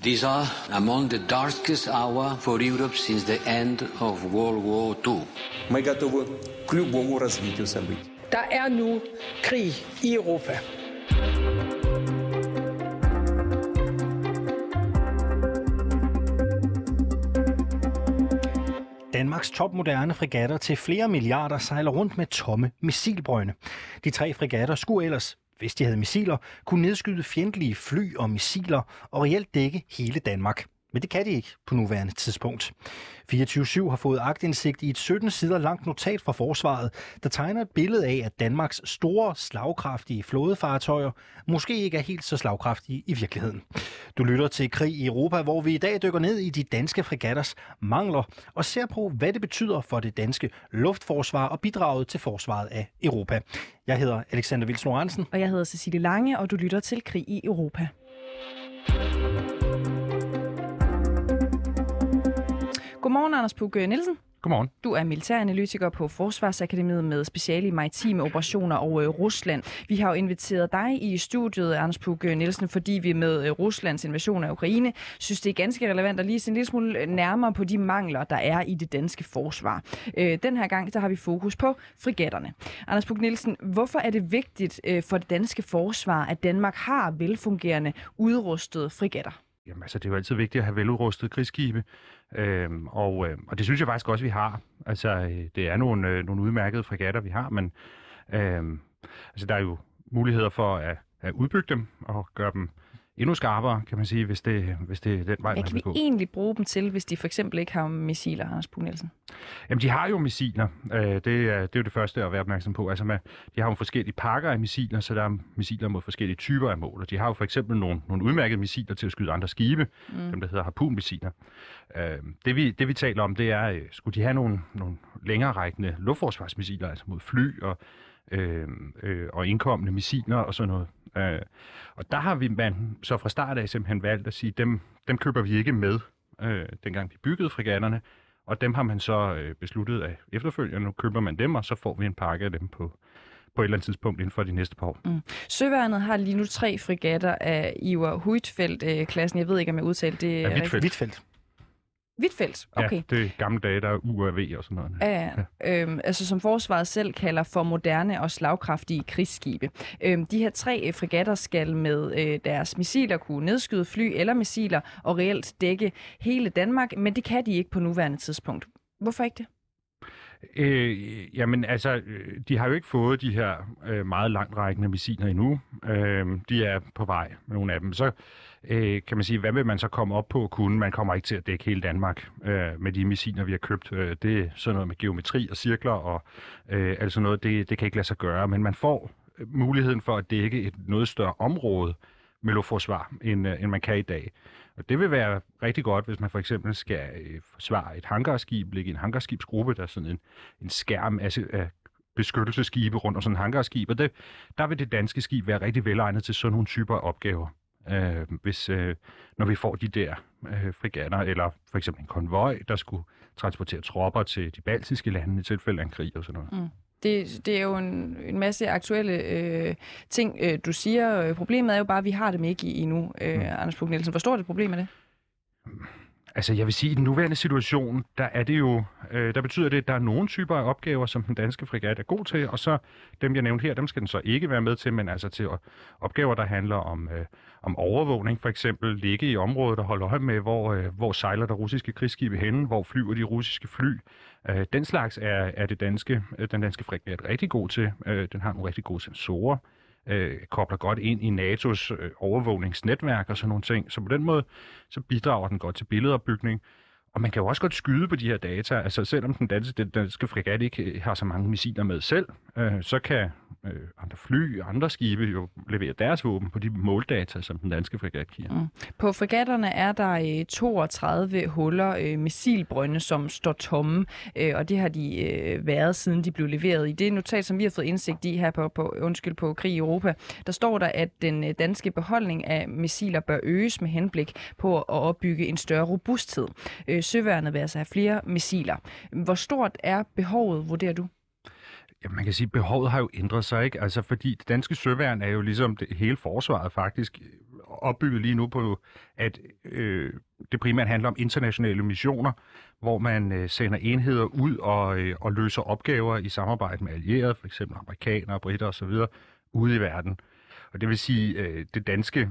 These are among the darkest hour for Europe since the end of World War II. Мы готовы к любому развитию событий. Der er nu krig i Europa. Danmarks topmoderne fregatter til flere milliarder sejler rundt med tomme missilbrønde. De tre fregatter skulle ellers, hvis de havde missiler, kunne nedskyde fjendtlige fly og missiler og reelt dække hele Danmark. Men det kan de ikke på nuværende tidspunkt. 24-7 har fået agtindsigt i et 17 sider langt notat fra forsvaret, der tegner et billede af, at Danmarks store, slagkraftige flådefartøjer måske ikke er helt så slagkraftige i virkeligheden. Du lytter til Krig i Europa, hvor vi i dag dykker ned i de danske fregatters mangler og ser på, hvad det betyder for det danske luftforsvar og bidraget til forsvaret af Europa. Jeg hedder Alexander Vilsnor Hansen. Og jeg hedder Cecilie Lange, og du lytter til Krig i Europa. Godmorgen, Anders Puk Nielsen. Godmorgen. Du er militæranalytiker på Forsvarsakademiet med speciale i maritime operationer og øh, Rusland. Vi har jo inviteret dig i studiet, Anders Puk Nielsen, fordi vi med øh, Ruslands invasion af Ukraine synes, det er ganske relevant at lige se en lille smule nærmere på de mangler, der er i det danske forsvar. Øh, den her gang, der har vi fokus på frigatterne. Anders Puk Nielsen, hvorfor er det vigtigt øh, for det danske forsvar, at Danmark har velfungerende, udrustede frigatter? Jamen altså, det er jo altid vigtigt at have veludrustede krigsskibe, øhm, og, øh, og det synes jeg faktisk også, vi har. Altså, øh, det er nogle, øh, nogle udmærkede fregatter, vi har, men øh, altså, der er jo muligheder for at, at udbygge dem og gøre dem endnu skarpere, kan man sige, hvis det, hvis det er den vej, Hvad man kan vil vi gå. egentlig bruge dem til, hvis de for eksempel ikke har missiler, Anders Puk Nielsen? Jamen, de har jo missiler. Øh, det, er, det er jo det første at være opmærksom på. Altså, med, de har jo forskellige pakker af missiler, så der er missiler mod forskellige typer af mål. Og de har jo for eksempel nogle, nogle udmærkede missiler til at skyde andre skibe, mm. dem der hedder harpunmissiler. Øh, det, vi, det vi taler om, det er, øh, skulle de have nogle, nogle længere rækkende luftforsvarsmissiler, altså mod fly og, øh, øh, og indkommende missiler og sådan noget. Øh, og der har vi man så fra start af simpelthen valgt at sige, dem, dem køber vi ikke med, øh, dengang vi byggede fregatterne. Og dem har man så øh, besluttet af efterfølgende. Nu køber man dem, og så får vi en pakke af dem på, på et eller andet tidspunkt inden for de næste par år. Mm. Søværnet har lige nu tre fregatter af Ivar Huitfeldt-klassen. Jeg ved ikke, om jeg udtalte det Ja, rigtigt. Huitfeldt. Hvitfeldt. Hvidtfeldt, okay. Ja, det er gamle dage, der er UAV og sådan noget. Ja, ja. Øhm, altså som forsvaret selv kalder for moderne og slagkraftige krigsskibe. Øhm, de her tre øh, fregatter skal med øh, deres missiler kunne nedskyde fly eller missiler og reelt dække hele Danmark, men det kan de ikke på nuværende tidspunkt. Hvorfor ikke det? Øh, jamen altså, øh, de har jo ikke fået de her øh, meget langtrækkende missiler endnu. Øh, de er på vej med nogle af dem. Så øh, kan man sige, hvad vil man så komme op på at kunne? Man kommer ikke til at dække hele Danmark øh, med de missiler, vi har købt. Øh, det er sådan noget med geometri og cirkler og øh, altså noget, det, det kan ikke lade sig gøre. Men man får øh, muligheden for at dække et noget større område med luftforsvar, end, øh, end man kan i dag. Og det vil være rigtig godt, hvis man for eksempel skal øh, forsvare et hangarskib, ligge i en hangarskibsgruppe, der er sådan en, en skærm af, af beskyttelsesskibe rundt om sådan en hangarskib, og det, der vil det danske skib være rigtig velegnet til sådan nogle typer af opgaver. Øh, hvis, øh, når vi får de der øh, frigatter, eller for eksempel en konvoj, der skulle transportere tropper til de baltiske lande i tilfælde af en krig og sådan noget. Mm. Det, det er jo en, en masse aktuelle øh, ting, øh, du siger. Øh, Problemet er jo bare, at vi har dem ikke i endnu, øh, mm. Anders Puk Nielsen. Hvor stort er problemet det? Altså, jeg vil sige, at i den nuværende situation, der er det jo, øh, der betyder det, at der er nogle typer af opgaver, som den danske fregat er god til, og så dem, jeg nævnte her, dem skal den så ikke være med til, men altså til opgaver, der handler om, øh, om overvågning, for eksempel ligge i området og holde øje med, hvor, øh, hvor sejler der russiske krigsskibe henne, hvor flyver de russiske fly. Øh, den slags er, er det danske, øh, den danske fregat rigtig god til. Øh, den har nogle rigtig gode sensorer øh, Øh, kobler godt ind i NATO's øh, overvågningsnetværk og sådan nogle ting. Så på den måde, så bidrager den godt til billedopbygning. Og man kan jo også godt skyde på de her data. Altså selvom den danske, den danske fregat ikke øh, har så mange missiler med selv, øh, så kan øh, andre fly og andre skibe jo levere deres våben på de måldata, som den danske fregat giver. Mm. På fregatterne er der øh, 32 huller øh, missilbrønde, som står tomme, øh, og det har de øh, været, siden de blev leveret. I det notat, som vi har fået indsigt i her på, på, undskyld, på Krig i Europa, der står der, at den øh, danske beholdning af missiler bør øges med henblik på at opbygge en større robusthed. Øh, Øh, søværnet vil altså have flere missiler. Hvor stort er behovet, vurderer du? Ja, man kan sige, at behovet har jo ændret sig, ikke? Altså, fordi det danske søværn er jo ligesom det hele forsvaret faktisk opbygget lige nu på, at øh, det primært handler om internationale missioner, hvor man øh, sender enheder ud og, øh, og løser opgaver i samarbejde med allierede, for eksempel amerikanere, britter osv., ude i verden. Og det vil sige, øh, det danske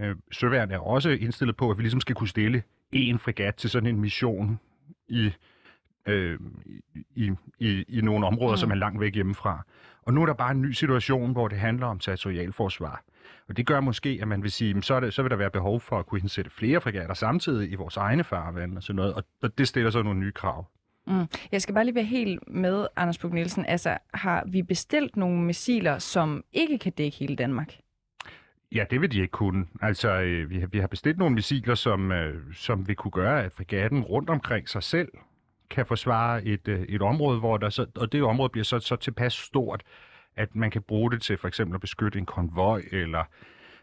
øh, søværn er også indstillet på, at vi ligesom skal kunne stille en fregat til sådan en mission i, øh, i, i, i nogle områder, mm. som er langt væk hjemmefra. Og nu er der bare en ny situation, hvor det handler om territorialforsvar. Og det gør måske, at man vil sige, så, det, så vil der være behov for at kunne indsætte flere fregatter samtidig i vores egne farvand og sådan noget. Og det stiller så nogle nye krav. Mm. Jeg skal bare lige være helt med, Anders Bug Nielsen. Altså, har vi bestilt nogle missiler, som ikke kan dække hele Danmark? Ja, det vil de ikke kunne. Altså, øh, vi, har, vi har bestilt nogle missiler, som, øh, som vil kunne gøre, at fregatten rundt omkring sig selv kan forsvare et, øh, et område, hvor der så, og det område bliver så, så tilpas stort, at man kan bruge det til for eksempel at beskytte en konvoj eller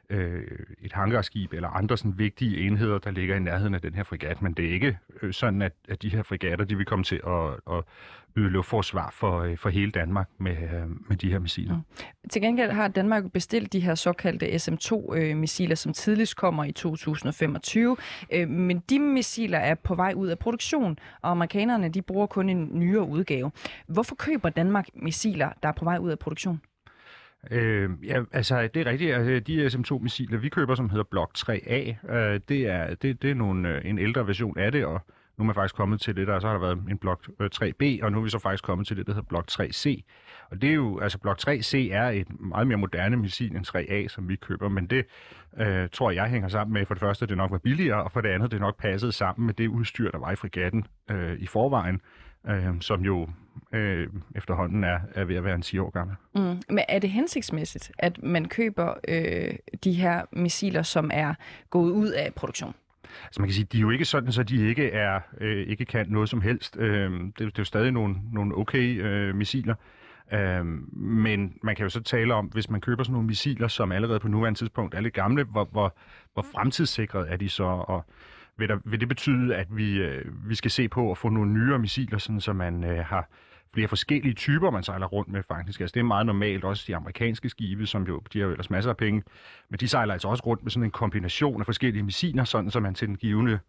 øh, et hangarskib eller andre sådan vigtige enheder, der ligger i nærheden af den her fregat. Men det er ikke øh, sådan, at, at de her fregatter de vil komme til at, at yde luftforsvar for, øh, for hele Danmark med, øh, med de her missiler. Mm. Til gengæld har Danmark bestilt de her såkaldte SM-2-missiler, øh, som tidligst kommer i 2025. Øh, men de missiler er på vej ud af produktion, og amerikanerne de bruger kun en nyere udgave. Hvorfor køber Danmark missiler, der er på vej ud af produktion? Øh, ja, altså det er rigtigt. Altså, de SM2-missiler, vi køber, som hedder Block 3A, øh, det, er, det, det er nogle, øh, en ældre version af det, og nu er man faktisk kommet til det der, så har der været en Block øh, 3B, og nu er vi så faktisk kommet til det, der hedder Block 3C. Og det er jo, altså Block 3C er et meget mere moderne missil end 3A, som vi køber, men det øh, tror jeg hænger sammen med, for det første, det nok var billigere, og for det andet, det nok passede sammen med det udstyr, der var i frigatten øh, i forvejen øh, som jo øh, efterhånden er, er ved at være en 10 år gammel. Mm. Men er det hensigtsmæssigt, at man køber øh, de her missiler, som er gået ud af produktion? Altså man kan sige, de er jo ikke sådan, så de ikke er øh, ikke kan noget som helst. Øh, det, det er jo stadig nogle, nogle okay øh, missiler. Øh, men man kan jo så tale om, hvis man køber sådan nogle missiler, som allerede på nuværende tidspunkt er lidt gamle, hvor, hvor, hvor fremtidssikret er de så, og vil, der, vil det betyde, at vi, øh, vi skal se på at få nogle nyere missiler, sådan, så man øh, har flere forskellige typer, man sejler rundt med faktisk. Altså, det er meget normalt, også de amerikanske skibe, som jo, de har jo ellers masser af penge, men de sejler altså også rundt med sådan en kombination af forskellige missiler, sådan så man til den givende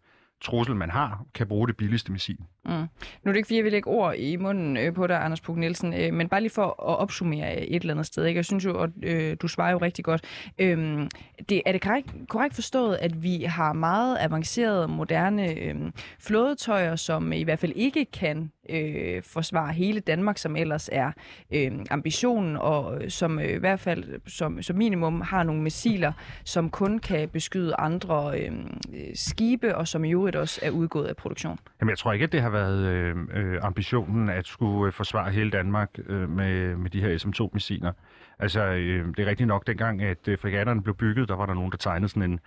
trussel, man har, kan bruge det billigste missil. Mm. Nu er det ikke, fordi jeg vil lægge ord i munden øh, på dig, Anders Puk Nielsen, øh, men bare lige for at opsummere øh, et eller andet sted. Ikke? Jeg synes jo, at øh, du svarer jo rigtig godt. Øhm, det, er det korrekt, korrekt forstået, at vi har meget avancerede, moderne øh, flådetøjer, som i hvert fald ikke kan øh, forsvare hele Danmark, som ellers er øh, ambitionen, og øh, som øh, i hvert fald som, som minimum har nogle missiler, som kun kan beskyde andre øhm, øh, skibe, og som i øvrigt også er udgået af produktion? Jamen, jeg tror ikke, at det har været øh, øh, ambitionen at skulle øh, forsvare hele Danmark øh, med, med de her SM-2-missiler. Altså, øh, det er rigtigt nok, dengang at øh, fregatterne blev bygget, der var der nogen, der tegnede sådan en,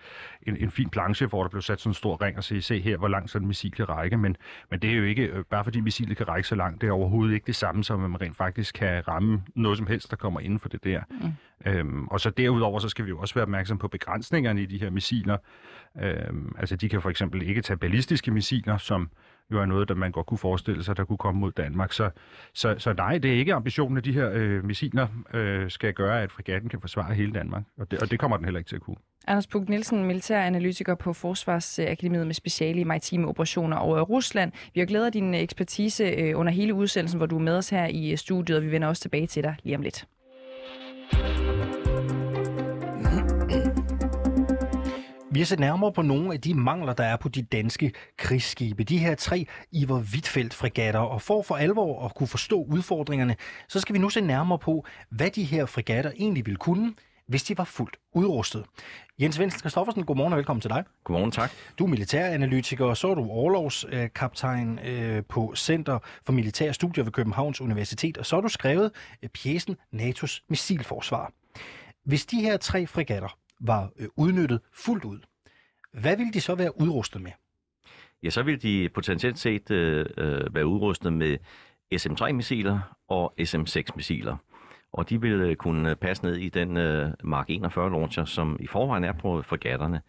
en, en fin planche, hvor der blev sat sådan en stor ring og se, se her, hvor langt sådan en missil kan række. Men, men det er jo ikke, øh, bare fordi missilet kan række så langt, det er overhovedet ikke det samme, som at man rent faktisk kan ramme noget som helst, der kommer inden for det der. Mm. Øhm, og så derudover, så skal vi jo også være opmærksom på begrænsningerne i de her missiler. Øhm, altså, de kan for eksempel ikke tage ballistiske missiler, som jo er noget, der man godt kunne forestille sig, der kunne komme mod Danmark. Så, så, så nej, det er ikke ambitionen, at de her øh, missiler øh, skal gøre, at fregatten kan forsvare hele Danmark. Og det, og det kommer den heller ikke til at kunne. Anders Puk Nielsen, militæranalytiker på Forsvarsakademiet med speciale i maritime operationer over Rusland. Vi har glædet din ekspertise øh, under hele udsendelsen, hvor du er med os her i studiet, og vi vender også tilbage til dig lige om lidt. Vi har set nærmere på nogle af de mangler, der er på de danske krigsskibe. De her tre Iver Wittfeldt fregatter. Og for for alvor at kunne forstå udfordringerne, så skal vi nu se nærmere på, hvad de her fregatter egentlig ville kunne, hvis de var fuldt udrustet. Jens Vensen Kristoffersen, godmorgen og velkommen til dig. Godmorgen, tak. Du er militæranalytiker, og så er du overlovskaptajn øh, på Center for Militære Studier ved Københavns Universitet, og så har du skrevet øh, pjæsen NATO's missilforsvar. Hvis de her tre fregatter var øh, udnyttet fuldt ud, hvad ville de så være udrustet med? Ja, så ville de potentielt set øh, øh være udrustet med SM-3-missiler og SM-6-missiler. Og de ville øh, kunne passe ned i den øh, Mark 41 launcher, som i forvejen er på fregatterne.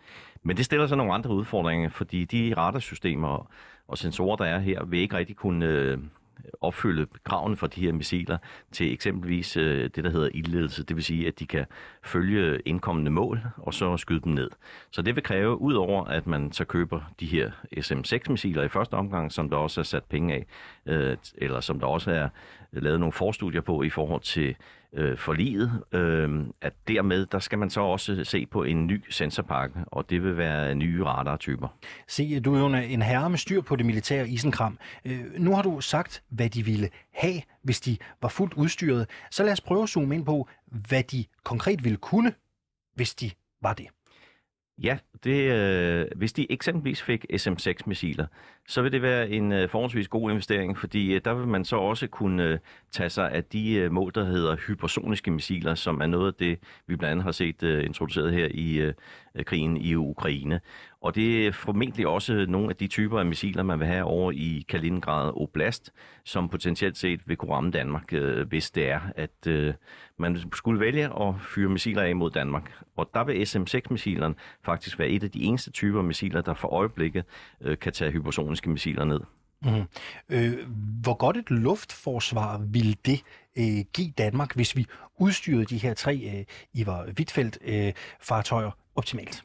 Men det stiller så nogle andre udfordringer, fordi de radarsystemer og sensorer, der er her, vil ikke rigtig kunne, øh, opfylde kravene for de her missiler til eksempelvis øh, det, der hedder ildledelse. Det vil sige, at de kan følge indkommende mål og så skyde dem ned. Så det vil kræve, udover at man så køber de her SM-6-missiler i første omgang, som der også er sat penge af, øh, eller som der også er lavet nogle forstudier på i forhold til øh, forliget, øh, at dermed, der skal man så også se på en ny sensorpakke, og det vil være nye radartyper. Se, du er jo en herre med styr på det militære isenkram. Øh, nu har du sagt, hvad de ville have, hvis de var fuldt udstyret. Så lad os prøve at zoome ind på, hvad de konkret ville kunne, hvis de var det. Ja, det, øh, hvis de eksempelvis fik SM-6-missiler, så vil det være en øh, forholdsvis god investering, fordi øh, der vil man så også kunne øh, tage sig af de øh, mål, der hedder hypersoniske missiler, som er noget af det, vi blandt andet har set øh, introduceret her i øh, krigen i Ukraine. Og det er formentlig også nogle af de typer af missiler, man vil have over i Kaliningrad Oblast, som potentielt set vil kunne ramme Danmark, øh, hvis det er, at øh, man skulle vælge at fyre missiler af mod Danmark. Og der vil SM-6-missilerne faktisk være et af de eneste typer af missiler, der for øjeblikket øh, kan tage hypersoniske missiler ned. Mm. Øh, hvor godt et luftforsvar ville det øh, give Danmark, hvis vi udstyrede de her tre øh, Ivar Wittfeldt-fartøjer øh, optimalt?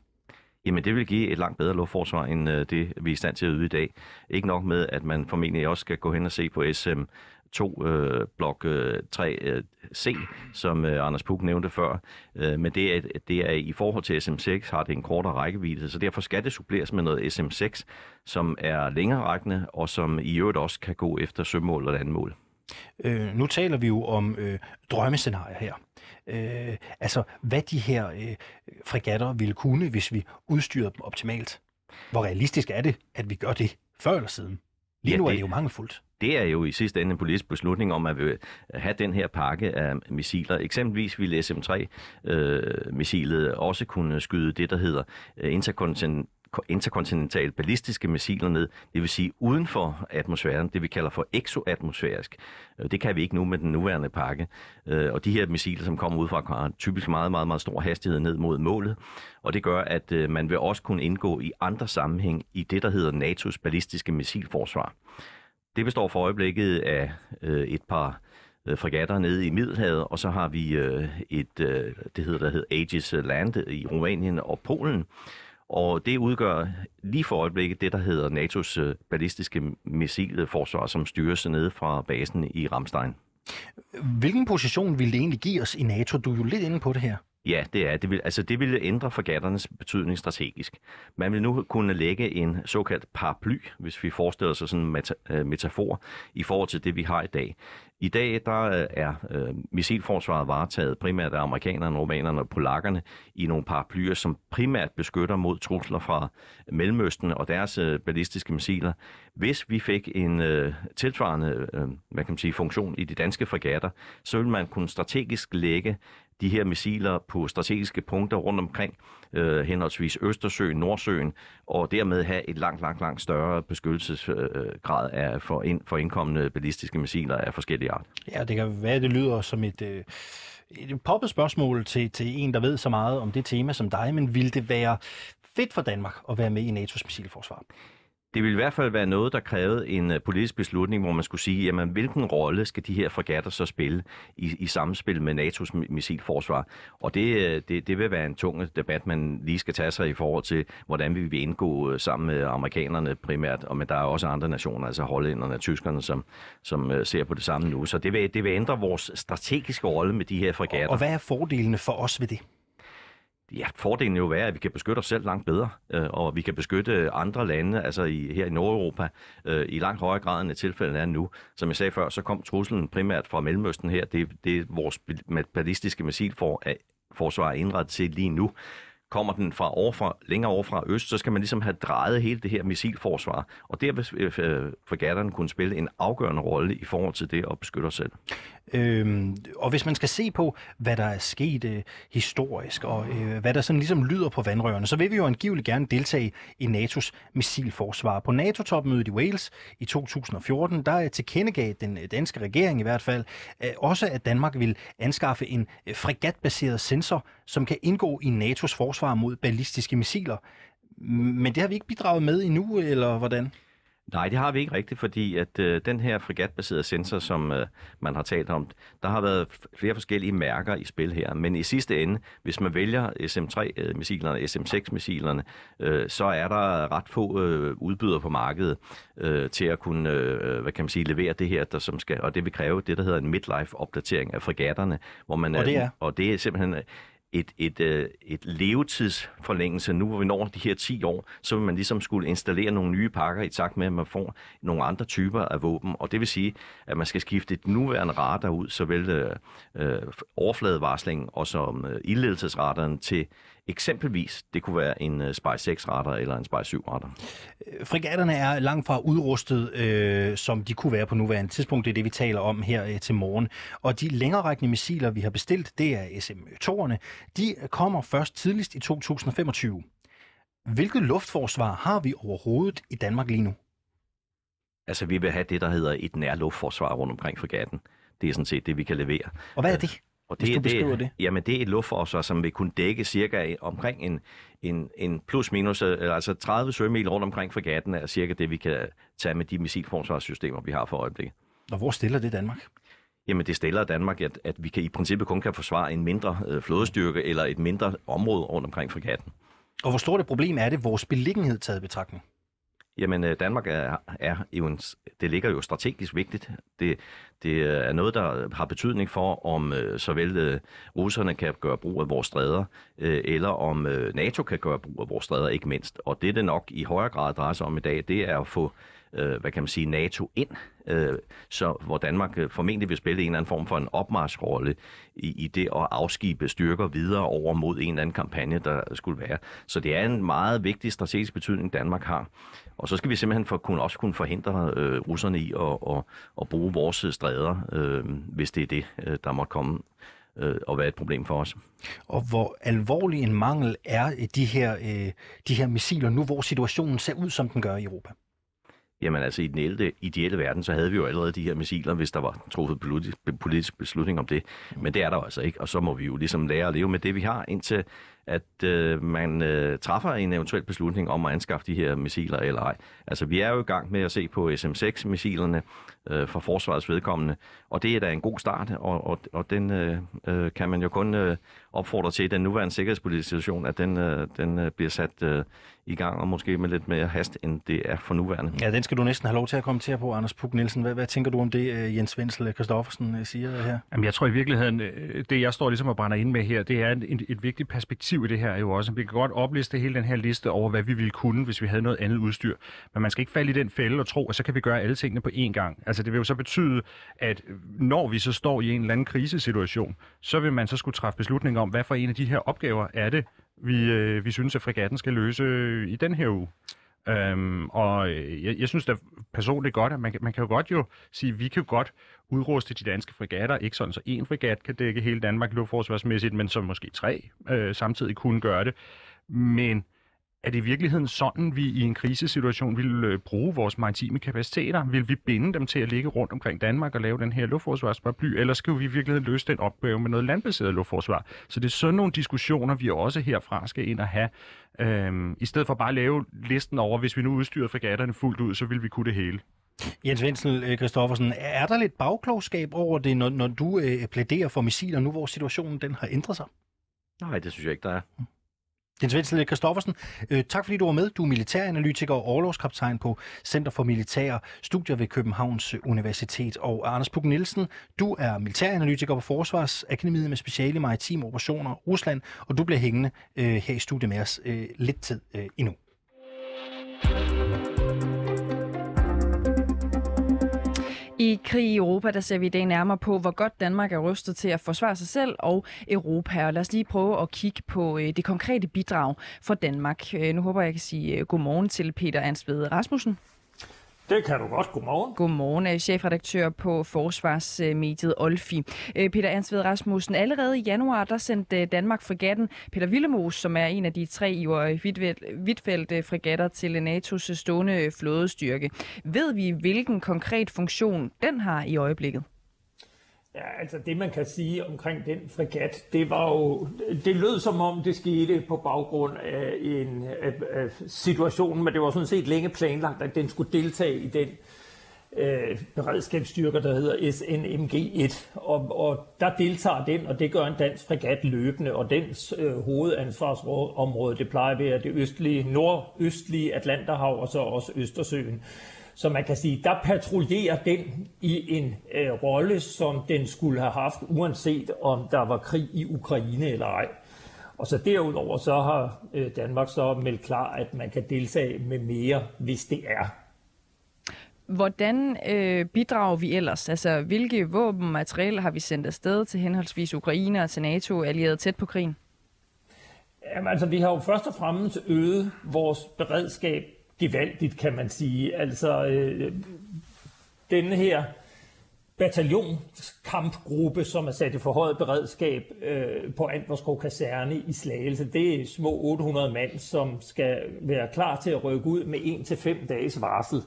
Jamen det vil give et langt bedre luftforsvar, end øh, det vi er i stand til at yde i dag. Ikke nok med, at man formentlig også skal gå hen og se på SM 2 øh, blok øh, 3 øh, C, som øh, Anders Puk nævnte før. Øh, men det er, det er i forhold til SM6 har det en kortere rækkevidde, så derfor skal det suppleres med noget SM6, som er længere rækkende, og som i øvrigt også kan gå efter sømål og landmål. Øh, nu taler vi jo om øh, drømmescenarier her. Øh, altså, hvad de her øh, fregatter ville kunne, hvis vi udstyrede dem optimalt. Hvor realistisk er det, at vi gør det før eller siden? Lige ja, nu er det jo mangelfuldt det er jo i sidste ende en politisk beslutning om at have den her pakke af missiler. Eksempelvis ville SM-3-missilet øh, også kunne skyde det, der hedder øh, interkontinental interkontinentale ballistiske missiler ned, det vil sige uden for atmosfæren, det vi kalder for exoatmosfærisk. Øh, det kan vi ikke nu med den nuværende pakke. Øh, og de her missiler, som kommer ud fra, har typisk meget, meget, meget stor hastighed ned mod målet. Og det gør, at øh, man vil også kunne indgå i andre sammenhæng i det, der hedder NATO's ballistiske missilforsvar. Det består for øjeblikket af et par fregatter nede i Middelhavet, og så har vi et, det hedder, der hedder Aegis Land i Rumænien og Polen, og det udgør lige for øjeblikket det, der hedder NATO's øh, ballistiske missilforsvar, som styres nede fra basen i Ramstein. Hvilken position vil det egentlig give os i NATO? Du er jo lidt inde på det her. Ja, det er. Det vil, altså, det ville ændre fregatternes betydning strategisk. Man vil nu kunne lægge en såkaldt paraply, hvis vi forestiller os sådan en meta, øh, metafor, i forhold til det, vi har i dag. I dag der øh, er øh, missilforsvaret varetaget primært af amerikanerne, romanerne og polakkerne i nogle paraplyer, som primært beskytter mod trusler fra Mellemøsten og deres øh, ballistiske missiler. Hvis vi fik en øh, tilsvarende øh, hvad kan man sige, funktion i de danske fregatter, så ville man kunne strategisk lægge de her missiler på strategiske punkter rundt omkring, øh, henholdsvis Østersøen, Nordsøen, og dermed have et langt, langt, langt større beskyttelsesgrad af for, ind, for indkommende ballistiske missiler af forskellige art. Ja, det kan være, det lyder som et... Øh et poppet spørgsmål til, til en, der ved så meget om det tema som dig, men ville det være fedt for Danmark at være med i NATO's missilforsvar? Det vil i hvert fald være noget, der krævede en øh, politisk beslutning, hvor man skulle sige, jamen, hvilken rolle skal de her fregatter så spille i, i samspil med NATO's missilforsvar? Og det, øh, det, det vil være en tung debat, man lige skal tage sig i forhold til, hvordan vi vil indgå øh, sammen med amerikanerne primært, og men der er også andre nationer, altså hollænderne og tyskerne, som, som ser på det samme nu. Så det vil, det vil ændre vores strategiske rolle med de her fregatter. Og hvad er fordelene for os ved det? Ja, fordelen jo være, at vi kan beskytte os selv langt bedre, øh, og vi kan beskytte andre lande, altså i, her i Nordeuropa, øh, i langt højere grad end tilfældet er nu. Som jeg sagde før, så kom truslen primært fra Mellemøsten her. Det, det er vores ballistiske missilforsvar indrettet til lige nu kommer den fra, overfra, længere over fra øst, så skal man ligesom have drejet hele det her missilforsvar. Og der vil øh, øh, fregatterne kunne spille en afgørende rolle i forhold til det at beskytte os selv. Øhm, og hvis man skal se på, hvad der er sket øh, historisk, og øh, hvad der sådan ligesom lyder på vandrørene, så vil vi jo angiveligt gerne deltage i NATO's missilforsvar. På NATO-topmødet i Wales i 2014, der øh, tilkendegav den øh, danske regering i hvert fald øh, også, at Danmark vil anskaffe en øh, fregatbaseret sensor, som kan indgå i NATO's forsvar mod ballistiske missiler. Men det har vi ikke bidraget med endnu, eller hvordan? Nej, det har vi ikke rigtigt, fordi at øh, den her fregatbaserede sensor, som øh, man har talt om, der har været flere forskellige mærker i spil her. Men i sidste ende, hvis man vælger SM3-missilerne, SM6-missilerne, øh, så er der ret få øh, udbydere på markedet øh, til at kunne, øh, hvad kan man sige, levere det her, der som skal, og det vil kræve det, der hedder en midlife-opdatering af fregatterne, hvor man Og det er? og det er simpelthen et, et, øh, et levetidsforlængelse. Nu hvor vi når de her 10 år, så vil man ligesom skulle installere nogle nye pakker i takt med, at man får nogle andre typer af våben. Og det vil sige, at man skal skifte et nuværende radar ud, såvel øh, øh overfladevarsling og som øh, ildledelsesradaren til eksempelvis, det kunne være en øh, Spy 6 radar eller en Spy 7 radar. Fregatterne er langt fra udrustet, øh, som de kunne være på nuværende tidspunkt. Det er det, vi taler om her øh, til morgen. Og de længererækkende missiler, vi har bestilt, det er SM-2'erne. De kommer først tidligst i 2025. Hvilket luftforsvar har vi overhovedet i Danmark lige nu? Altså, vi vil have det, der hedder et nærluftforsvar rundt omkring fregatten. Det er sådan set det, vi kan levere. Og hvad er det? Og Hvis du beskriver det. Jamen, det er et luftforsvar, som vil kunne dække cirka omkring en, en, en plus-minus, øh, altså 30 sømil rundt omkring fregatten er cirka det, vi kan tage med de missilforsvarssystemer, vi har for øjeblikket. Og hvor stiller det Danmark? Jamen, det stiller Danmark, at, at vi kan i princippet kun kan forsvare en mindre øh, flådestyrke eller et mindre område rundt omkring fregatten. Og hvor stort et problem er det, vores beliggenhed taget i betragtning? Jamen, øh, Danmark er, er jo en, det ligger jo strategisk vigtigt. Det, det er noget, der har betydning for, om øh, såvel øh, russerne kan gøre brug af vores stræder, øh, eller om øh, NATO kan gøre brug af vores stræder, ikke mindst. Og det, det nok i højere grad drejer sig om i dag, det er at få øh, hvad kan man sige, NATO ind, øh, så hvor Danmark øh, formentlig vil spille en eller anden form for en opmarsrolle i, i det at afskibe styrker videre over mod en eller anden kampagne, der skulle være. Så det er en meget vigtig strategisk betydning, Danmark har. Og så skal vi simpelthen for, kunne, også kunne forhindre øh, russerne i at, at, at bruge vores øh, stræder, øh, hvis det er det, øh, der måtte komme øh, og være et problem for os. Og hvor alvorlig en mangel er de her, øh, de her missiler nu, hvor situationen ser ud, som den gør i Europa? Jamen altså i den ideelle, ideelle verden, så havde vi jo allerede de her missiler, hvis der var truffet politisk, politisk beslutning om det. Men det er der altså ikke, og så må vi jo ligesom lære at leve med det, vi har, indtil at øh, man øh, træffer en eventuel beslutning om at anskaffe de her missiler eller ej. Altså vi er jo i gang med at se på SM-6-missilerne øh, for forsvarets vedkommende, og det er da en god start, og, og, og den øh, øh, kan man jo kun øh, opfordre til i den nuværende sikkerhedspolitiske situation, at den, øh, den øh, bliver sat øh, i gang, og måske med lidt mere hast, end det er for nuværende. Ja, den skal du næsten have lov til at kommentere på, Anders Puk Nielsen. Hvad, hvad tænker du om det, øh, Jens Wenzel Christoffersen øh, siger her? Jamen, jeg tror i virkeligheden, øh, det jeg står ligesom og brænder ind med her, det er et, et, et vigtigt perspektiv i det her jo også. Vi kan godt opliste hele den her liste over, hvad vi ville kunne, hvis vi havde noget andet udstyr. Men man skal ikke falde i den fælde og tro, at så kan vi gøre alle tingene på én gang. Altså det vil jo så betyde, at når vi så står i en eller anden krisesituation, så vil man så skulle træffe beslutning om, hvad for en af de her opgaver er det, vi, øh, vi synes, at fregatten skal løse i den her uge. Øhm, og øh, jeg, jeg synes da personligt godt, at man, man kan jo godt jo sige, at vi kan jo godt udruste de danske fregatter, ikke sådan så en fregat kan dække hele Danmark luftforsvarsmæssigt, men som måske tre øh, samtidig kunne gøre det. Men er det i virkeligheden sådan, vi i en krisesituation vil øh, bruge vores maritime kapaciteter? Vil vi binde dem til at ligge rundt omkring Danmark og lave den her luftforsvarsparaply, eller skal vi i virkeligheden løse den opgave med noget landbaseret luftforsvar? Så det er sådan nogle diskussioner, vi også herfra skal ind og have. Øhm, I stedet for bare at lave listen over, hvis vi nu udstyrede fregatterne fuldt ud, så vil vi kunne det hele. Jens Wenzel Christoffersen, er der lidt bagklogskab over det, når, når du øh, plæderer for missiler nu, hvor situationen den har ændret sig? Nej, det synes jeg ikke, der er. Jens Wenzel Kristoffersen, øh, tak fordi du var med. Du er militæranalytiker og overlovskaptajn på Center for Militære Studier ved Københavns Universitet. Og Anders Puk Nielsen, du er militæranalytiker på Forsvarsakademiet med speciale i maritime operationer Rusland, og du bliver hængende øh, her i studiet med os øh, lidt tid øh, endnu. I krig i Europa, der ser vi i dag nærmere på, hvor godt Danmark er rustet til at forsvare sig selv og Europa. Og lad os lige prøve at kigge på øh, det konkrete bidrag for Danmark. Øh, nu håber jeg, jeg kan sige øh, godmorgen til Peter Ansved Rasmussen. Det kan du godt. Godmorgen. Godmorgen, chefredaktør på Forsvarsmediet øh, Olfi. Øh, Peter Ansved Rasmussen, allerede i januar, der sendte øh, Danmark fregatten Peter Villemos, som er en af de tre i Hvidtfeldt fregatter til NATO's stående flådestyrke. Ved vi, hvilken konkret funktion den har i øjeblikket? Ja, altså det man kan sige omkring den fregat, det var jo, det lød som om det skete på baggrund af en af, af situation, men det var sådan set længe planlagt, at den skulle deltage i den øh, beredskabsstyrker, der hedder SNMG-1, og, og der deltager den, og det gør en dansk fregat løbende, og dens øh, hovedansvarsområde, det plejer at være det østlige, nordøstlige Atlanterhav, og så også Østersøen. Så man kan sige, der patruljerer den i en øh, rolle, som den skulle have haft, uanset om der var krig i Ukraine eller ej. Og så derudover så har øh, Danmark så meldt klar, at man kan deltage med mere, hvis det er. Hvordan øh, bidrager vi ellers? Altså, hvilke våbenmaterialer har vi sendt afsted til henholdsvis Ukraine og til NATO, allieret tæt på krigen? Jamen, altså, vi har jo først og fremmest øget vores beredskab gevaldigt, kan man sige. Altså, øh, denne her bataljonskampgruppe, som er sat i forhøjet beredskab øh, på Antvorskov Kaserne i Slagelse. Det er små 800 mand, som skal være klar til at rykke ud med 1-5 dages varsel.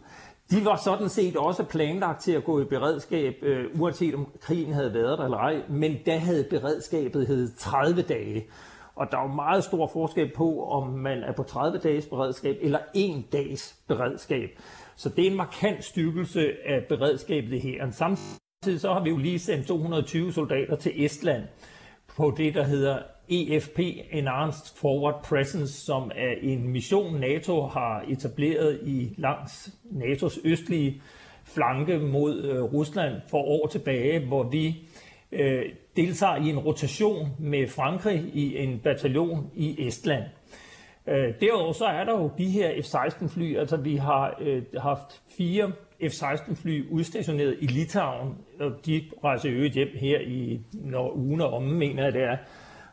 De var sådan set også planlagt til at gå i beredskab, øh, uanset om krigen havde været der eller ej, men da havde beredskabet hed 30 dage. Og der er jo meget stor forskel på, om man er på 30 dages beredskab eller en dags beredskab. Så det er en markant styrkelse af beredskabet her. Samtidig så har vi jo lige sendt 220 soldater til Estland på det, der hedder EFP, Enhanced Forward Presence, som er en mission, NATO har etableret i langs NATO's østlige flanke mod øh, Rusland for år tilbage, hvor vi øh, deltager i en rotation med Frankrig i en bataljon i Estland. Øh, derudover så er der jo de her F-16 fly, altså vi har øh, haft fire F-16 fly udstationeret i Litauen, og de rejser øvrigt hjem her i når ugen og omme, mener jeg det er,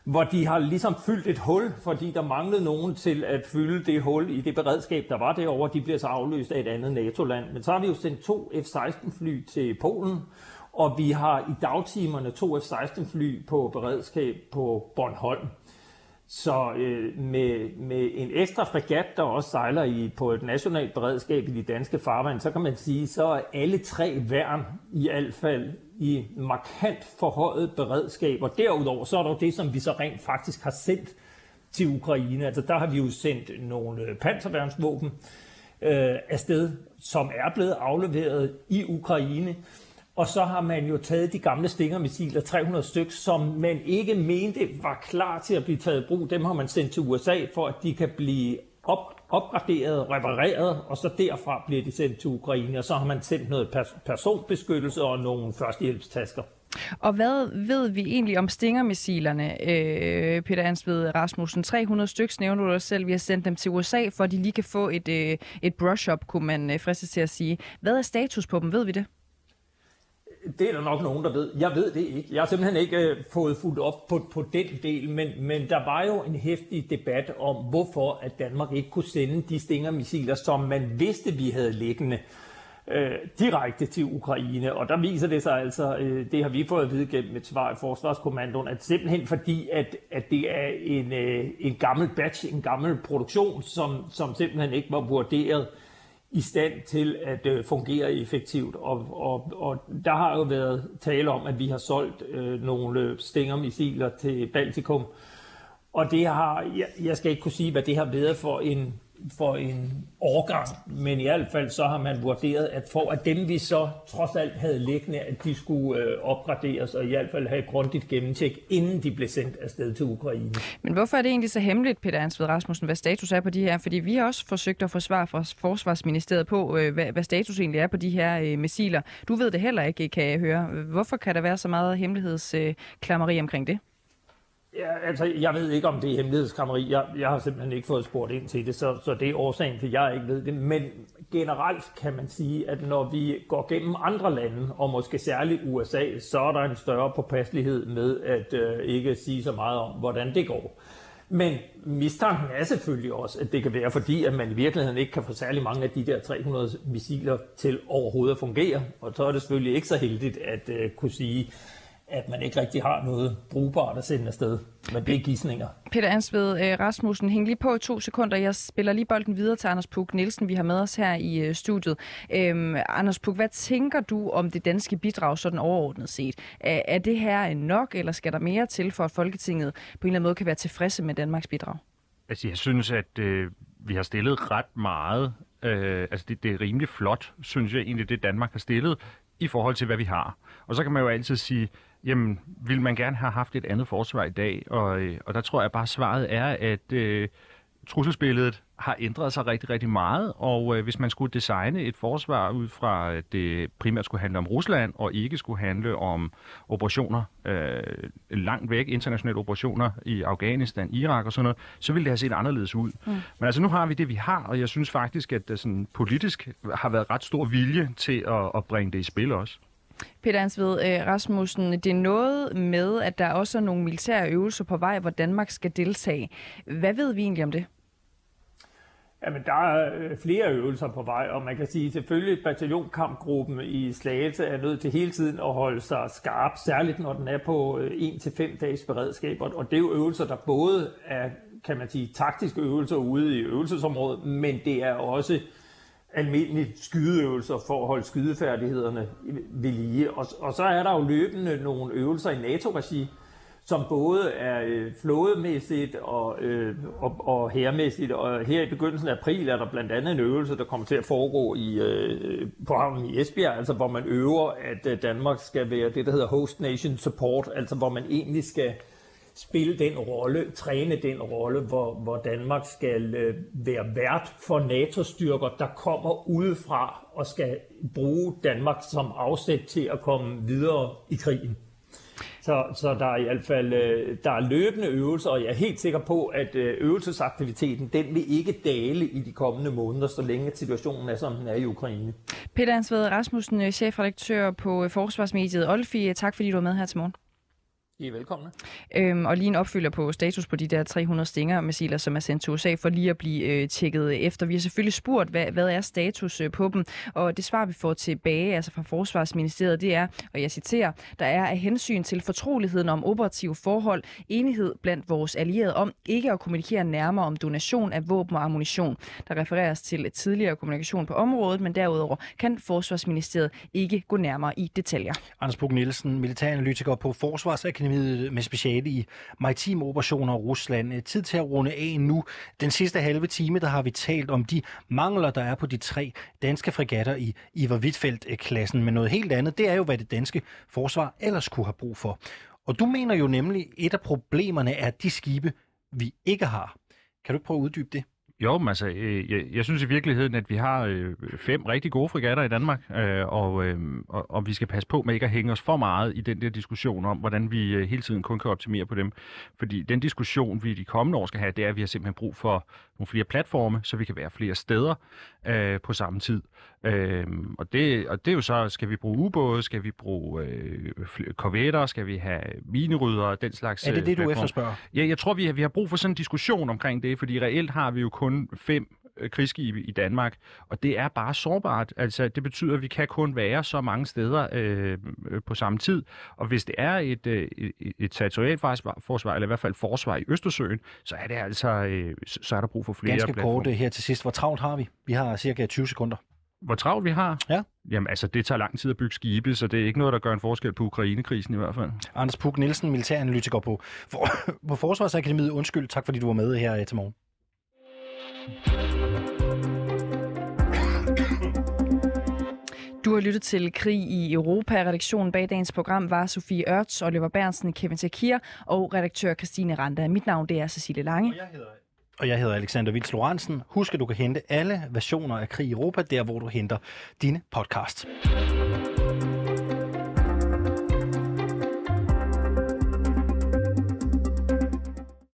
hvor de har ligesom fyldt et hul, fordi der manglede nogen til at fylde det hul i det beredskab, der var derovre. De bliver så afløst af et andet NATO-land. Men så har vi jo sendt to F-16 fly til Polen, og vi har i dagtimerne to F-16 fly på beredskab på Bornholm. Så øh, med, med en ekstra fregat, der også sejler i, på et nationalt beredskab i de danske farvand, så kan man sige, så er alle tre værn i hvert fald i markant forhøjet beredskab. Og derudover så er der jo det, som vi så rent faktisk har sendt til Ukraine. Altså der har vi jo sendt nogle øh, panserværnsvåben øh, afsted, som er blevet afleveret i Ukraine. Og så har man jo taget de gamle stingermissiler, 300 stykker, som man ikke mente var klar til at blive taget i brug. Dem har man sendt til USA, for at de kan blive op, opgraderet, repareret, og så derfra bliver de sendt til Ukraine. Og så har man sendt noget personbeskyttelse og nogle førstehjælpstasker. Og hvad ved vi egentlig om stingermissilerne, øh, Peter Ansved Rasmussen? 300 stykker nævner du dig selv. Vi har sendt dem til USA, for at de lige kan få et, øh, et brush-up, kunne man øh, til at sige. Hvad er status på dem? Ved vi det? Det er der nok nogen, der ved. Jeg ved det ikke. Jeg har simpelthen ikke øh, fået fuldt op på, på den del, men, men der var jo en hæftig debat om, hvorfor at Danmark ikke kunne sende de stingermissiler, som man vidste, vi havde liggende øh, direkte til Ukraine. Og der viser det sig altså, øh, det har vi fået at vide gennem et svar i Forsvarskommandoen, at simpelthen fordi, at, at det er en, øh, en gammel batch, en gammel produktion, som, som simpelthen ikke var vurderet i stand til at øh, fungere effektivt. Og, og, og der har jo været tale om, at vi har solgt øh, nogle stængermissiler til Baltikum. Og det har, jeg, jeg skal ikke kunne sige, hvad det har været for en for en årgang, men i hvert fald så har man vurderet, at for at dem vi så trods alt havde liggende, at de skulle øh, opgraderes og i hvert fald have et grundigt gennemtjek, inden de blev sendt afsted til Ukraine. Men hvorfor er det egentlig så hemmeligt, Peter Ansved Rasmussen, hvad status er på de her? Fordi vi har også forsøgt at få svar fra Forsvarsministeriet på, øh, hvad, hvad status egentlig er på de her øh, missiler. Du ved det heller ikke, kan jeg høre. Hvorfor kan der være så meget hemmelighedsklammeri øh, omkring det? Ja, altså, jeg ved ikke, om det er hemmelighedskrammeri. Jeg, jeg har simpelthen ikke fået spurgt ind til det, så, så det er årsagen til, at jeg ikke ved det. Men generelt kan man sige, at når vi går gennem andre lande, og måske særligt USA, så er der en større påpasselighed med at øh, ikke sige så meget om, hvordan det går. Men mistanken er selvfølgelig også, at det kan være fordi, at man i virkeligheden ikke kan få særlig mange af de der 300 missiler til overhovedet at fungere. Og så er det selvfølgelig ikke så heldigt at øh, kunne sige, at man ikke rigtig har noget brugbart at sende afsted. Men det er gidsninger. Peter Ansved øh, Rasmussen, hæng lige på i to sekunder. Jeg spiller lige bolden videre til Anders Puk Nielsen, vi har med os her i øh, studiet. Øhm, Anders Puk, hvad tænker du om det danske bidrag sådan overordnet set? Er, er det her nok, eller skal der mere til, for at Folketinget på en eller anden måde kan være tilfredse med Danmarks bidrag? Altså, jeg synes, at øh, vi har stillet ret meget. Øh, altså, det, det er rimelig flot, synes jeg egentlig, det Danmark har stillet i forhold til, hvad vi har. Og så kan man jo altid sige, jamen, vil man gerne have haft et andet forsvar i dag? Og, øh, og der tror jeg bare, svaret er, at øh, trusselsbilledet har ændret sig rigtig, rigtig meget, og øh, hvis man skulle designe et forsvar ud fra, at det primært skulle handle om Rusland, og ikke skulle handle om operationer øh, langt væk, internationale operationer i Afghanistan, Irak og sådan noget, så ville det have set anderledes ud. Mm. Men altså nu har vi det, vi har, og jeg synes faktisk, at det sådan politisk har været ret stor vilje til at, at bringe det i spil også. Peter Ansved øh, Rasmussen, det er noget med, at der også er nogle militære øvelser på vej, hvor Danmark skal deltage. Hvad ved vi egentlig om det? Jamen, der er øh, flere øvelser på vej, og man kan sige, selvfølgelig bataljonkampgruppen i Slagelse er nødt til hele tiden at holde sig skarp, særligt når den er på øh, 1-5 dages beredskab, og det er jo øvelser, der både er, kan man sige, taktiske øvelser ude i øvelsesområdet, men det er også almindelige skydeøvelser for at holde skydefærdighederne ved lige. Og, og så er der jo løbende nogle øvelser i NATO-regi, som både er øh, flådemæssigt og, øh, og, og hermæssigt. Og her i begyndelsen af april er der blandt andet en øvelse, der kommer til at foregå i, øh, på havnen i Esbjerg, altså hvor man øver, at øh, Danmark skal være det, der hedder Host Nation Support, altså hvor man egentlig skal spille den rolle, træne den rolle, hvor, hvor Danmark skal øh, være vært for NATO-styrker, der kommer udefra og skal bruge Danmark som afsæt til at komme videre i krigen. Så, så der er i hvert fald øh, der er løbende øvelser, og jeg er helt sikker på, at øh, øvelsesaktiviteten den vil ikke dale i de kommende måneder, så længe situationen er, som den er i Ukraine. Peter Ansved Rasmussen, øh, chefredaktør på øh, Forsvarsmediet Olfi. Tak fordi du var med her til morgen. I er velkomne. Øhm, og lige en opfylder på status på de der 300 Stinger-missiler, som er sendt til USA, for lige at blive øh, tjekket efter. Vi har selvfølgelig spurgt, hvad, hvad er status øh, på dem, og det svar, vi får tilbage altså fra Forsvarsministeriet, det er, og jeg citerer, der er af hensyn til fortroligheden om operative forhold, enighed blandt vores allierede om ikke at kommunikere nærmere om donation af våben og ammunition. Der refereres til tidligere kommunikation på området, men derudover kan Forsvarsministeriet ikke gå nærmere i detaljer. Anders Bug Nielsen, militæranalytiker på Forsvarsakademiet Akademiet med speciale i maritime operationer i Rusland. Øh, tid til at runde af nu. Den sidste halve time, der har vi talt om de mangler, der er på de tre danske fregatter i Ivar Wittfeldt-klassen. Men noget helt andet, det er jo, hvad det danske forsvar ellers kunne have brug for. Og du mener jo nemlig, et af problemerne er de skibe, vi ikke har. Kan du prøve at uddybe det? Jo, men altså, øh, jeg, jeg synes i virkeligheden, at vi har øh, fem rigtig gode fregatter i Danmark, øh, og, øh, og, og vi skal passe på med ikke at hænge os for meget i den der diskussion om, hvordan vi øh, hele tiden kun kan optimere på dem. Fordi den diskussion, vi de kommende år skal have, det er, at vi har simpelthen brug for nogle flere platforme, så vi kan være flere steder øh, på samme tid. Øh, og, det, og det er jo så, skal vi bruge ubåde, skal vi bruge øh, korvetter, skal vi have minerydder, den slags Er det det, øh, du efterspørger? Ja, jeg tror, vi har, vi har brug for sådan en diskussion omkring det, fordi reelt har vi jo kun fem øh, krigsskibe i Danmark, og det er bare sårbart. Altså, det betyder, at vi kan kun være så mange steder øh, på samme tid, og hvis det er et, øh, et, territorialt forsvar, eller i hvert fald forsvar i Østersøen, så er det altså, øh, så er der brug for flere Ganske platforme. kort her til sidst. Hvor travlt har vi? Vi har cirka 20 sekunder. Hvor travlt vi har? Ja. Jamen altså, det tager lang tid at bygge skibe, så det er ikke noget, der gør en forskel på Ukraine-krisen i hvert fald. Anders Puk Nielsen, militæranalytiker på, for, på Forsvarsakademiet. Undskyld, tak fordi du var med her til morgen. Du har lyttet til Krig i Europa. Redaktionen bag dagens program var Sofie Ørts, Oliver Bernsen, Kevin Takir og redaktør Christine Randa. Mit navn det er Cecilie Lange. Og jeg hedder, og jeg hedder Alexander Vils Lorentzen. Husk, at du kan hente alle versioner af Krig i Europa, der hvor du henter dine podcasts.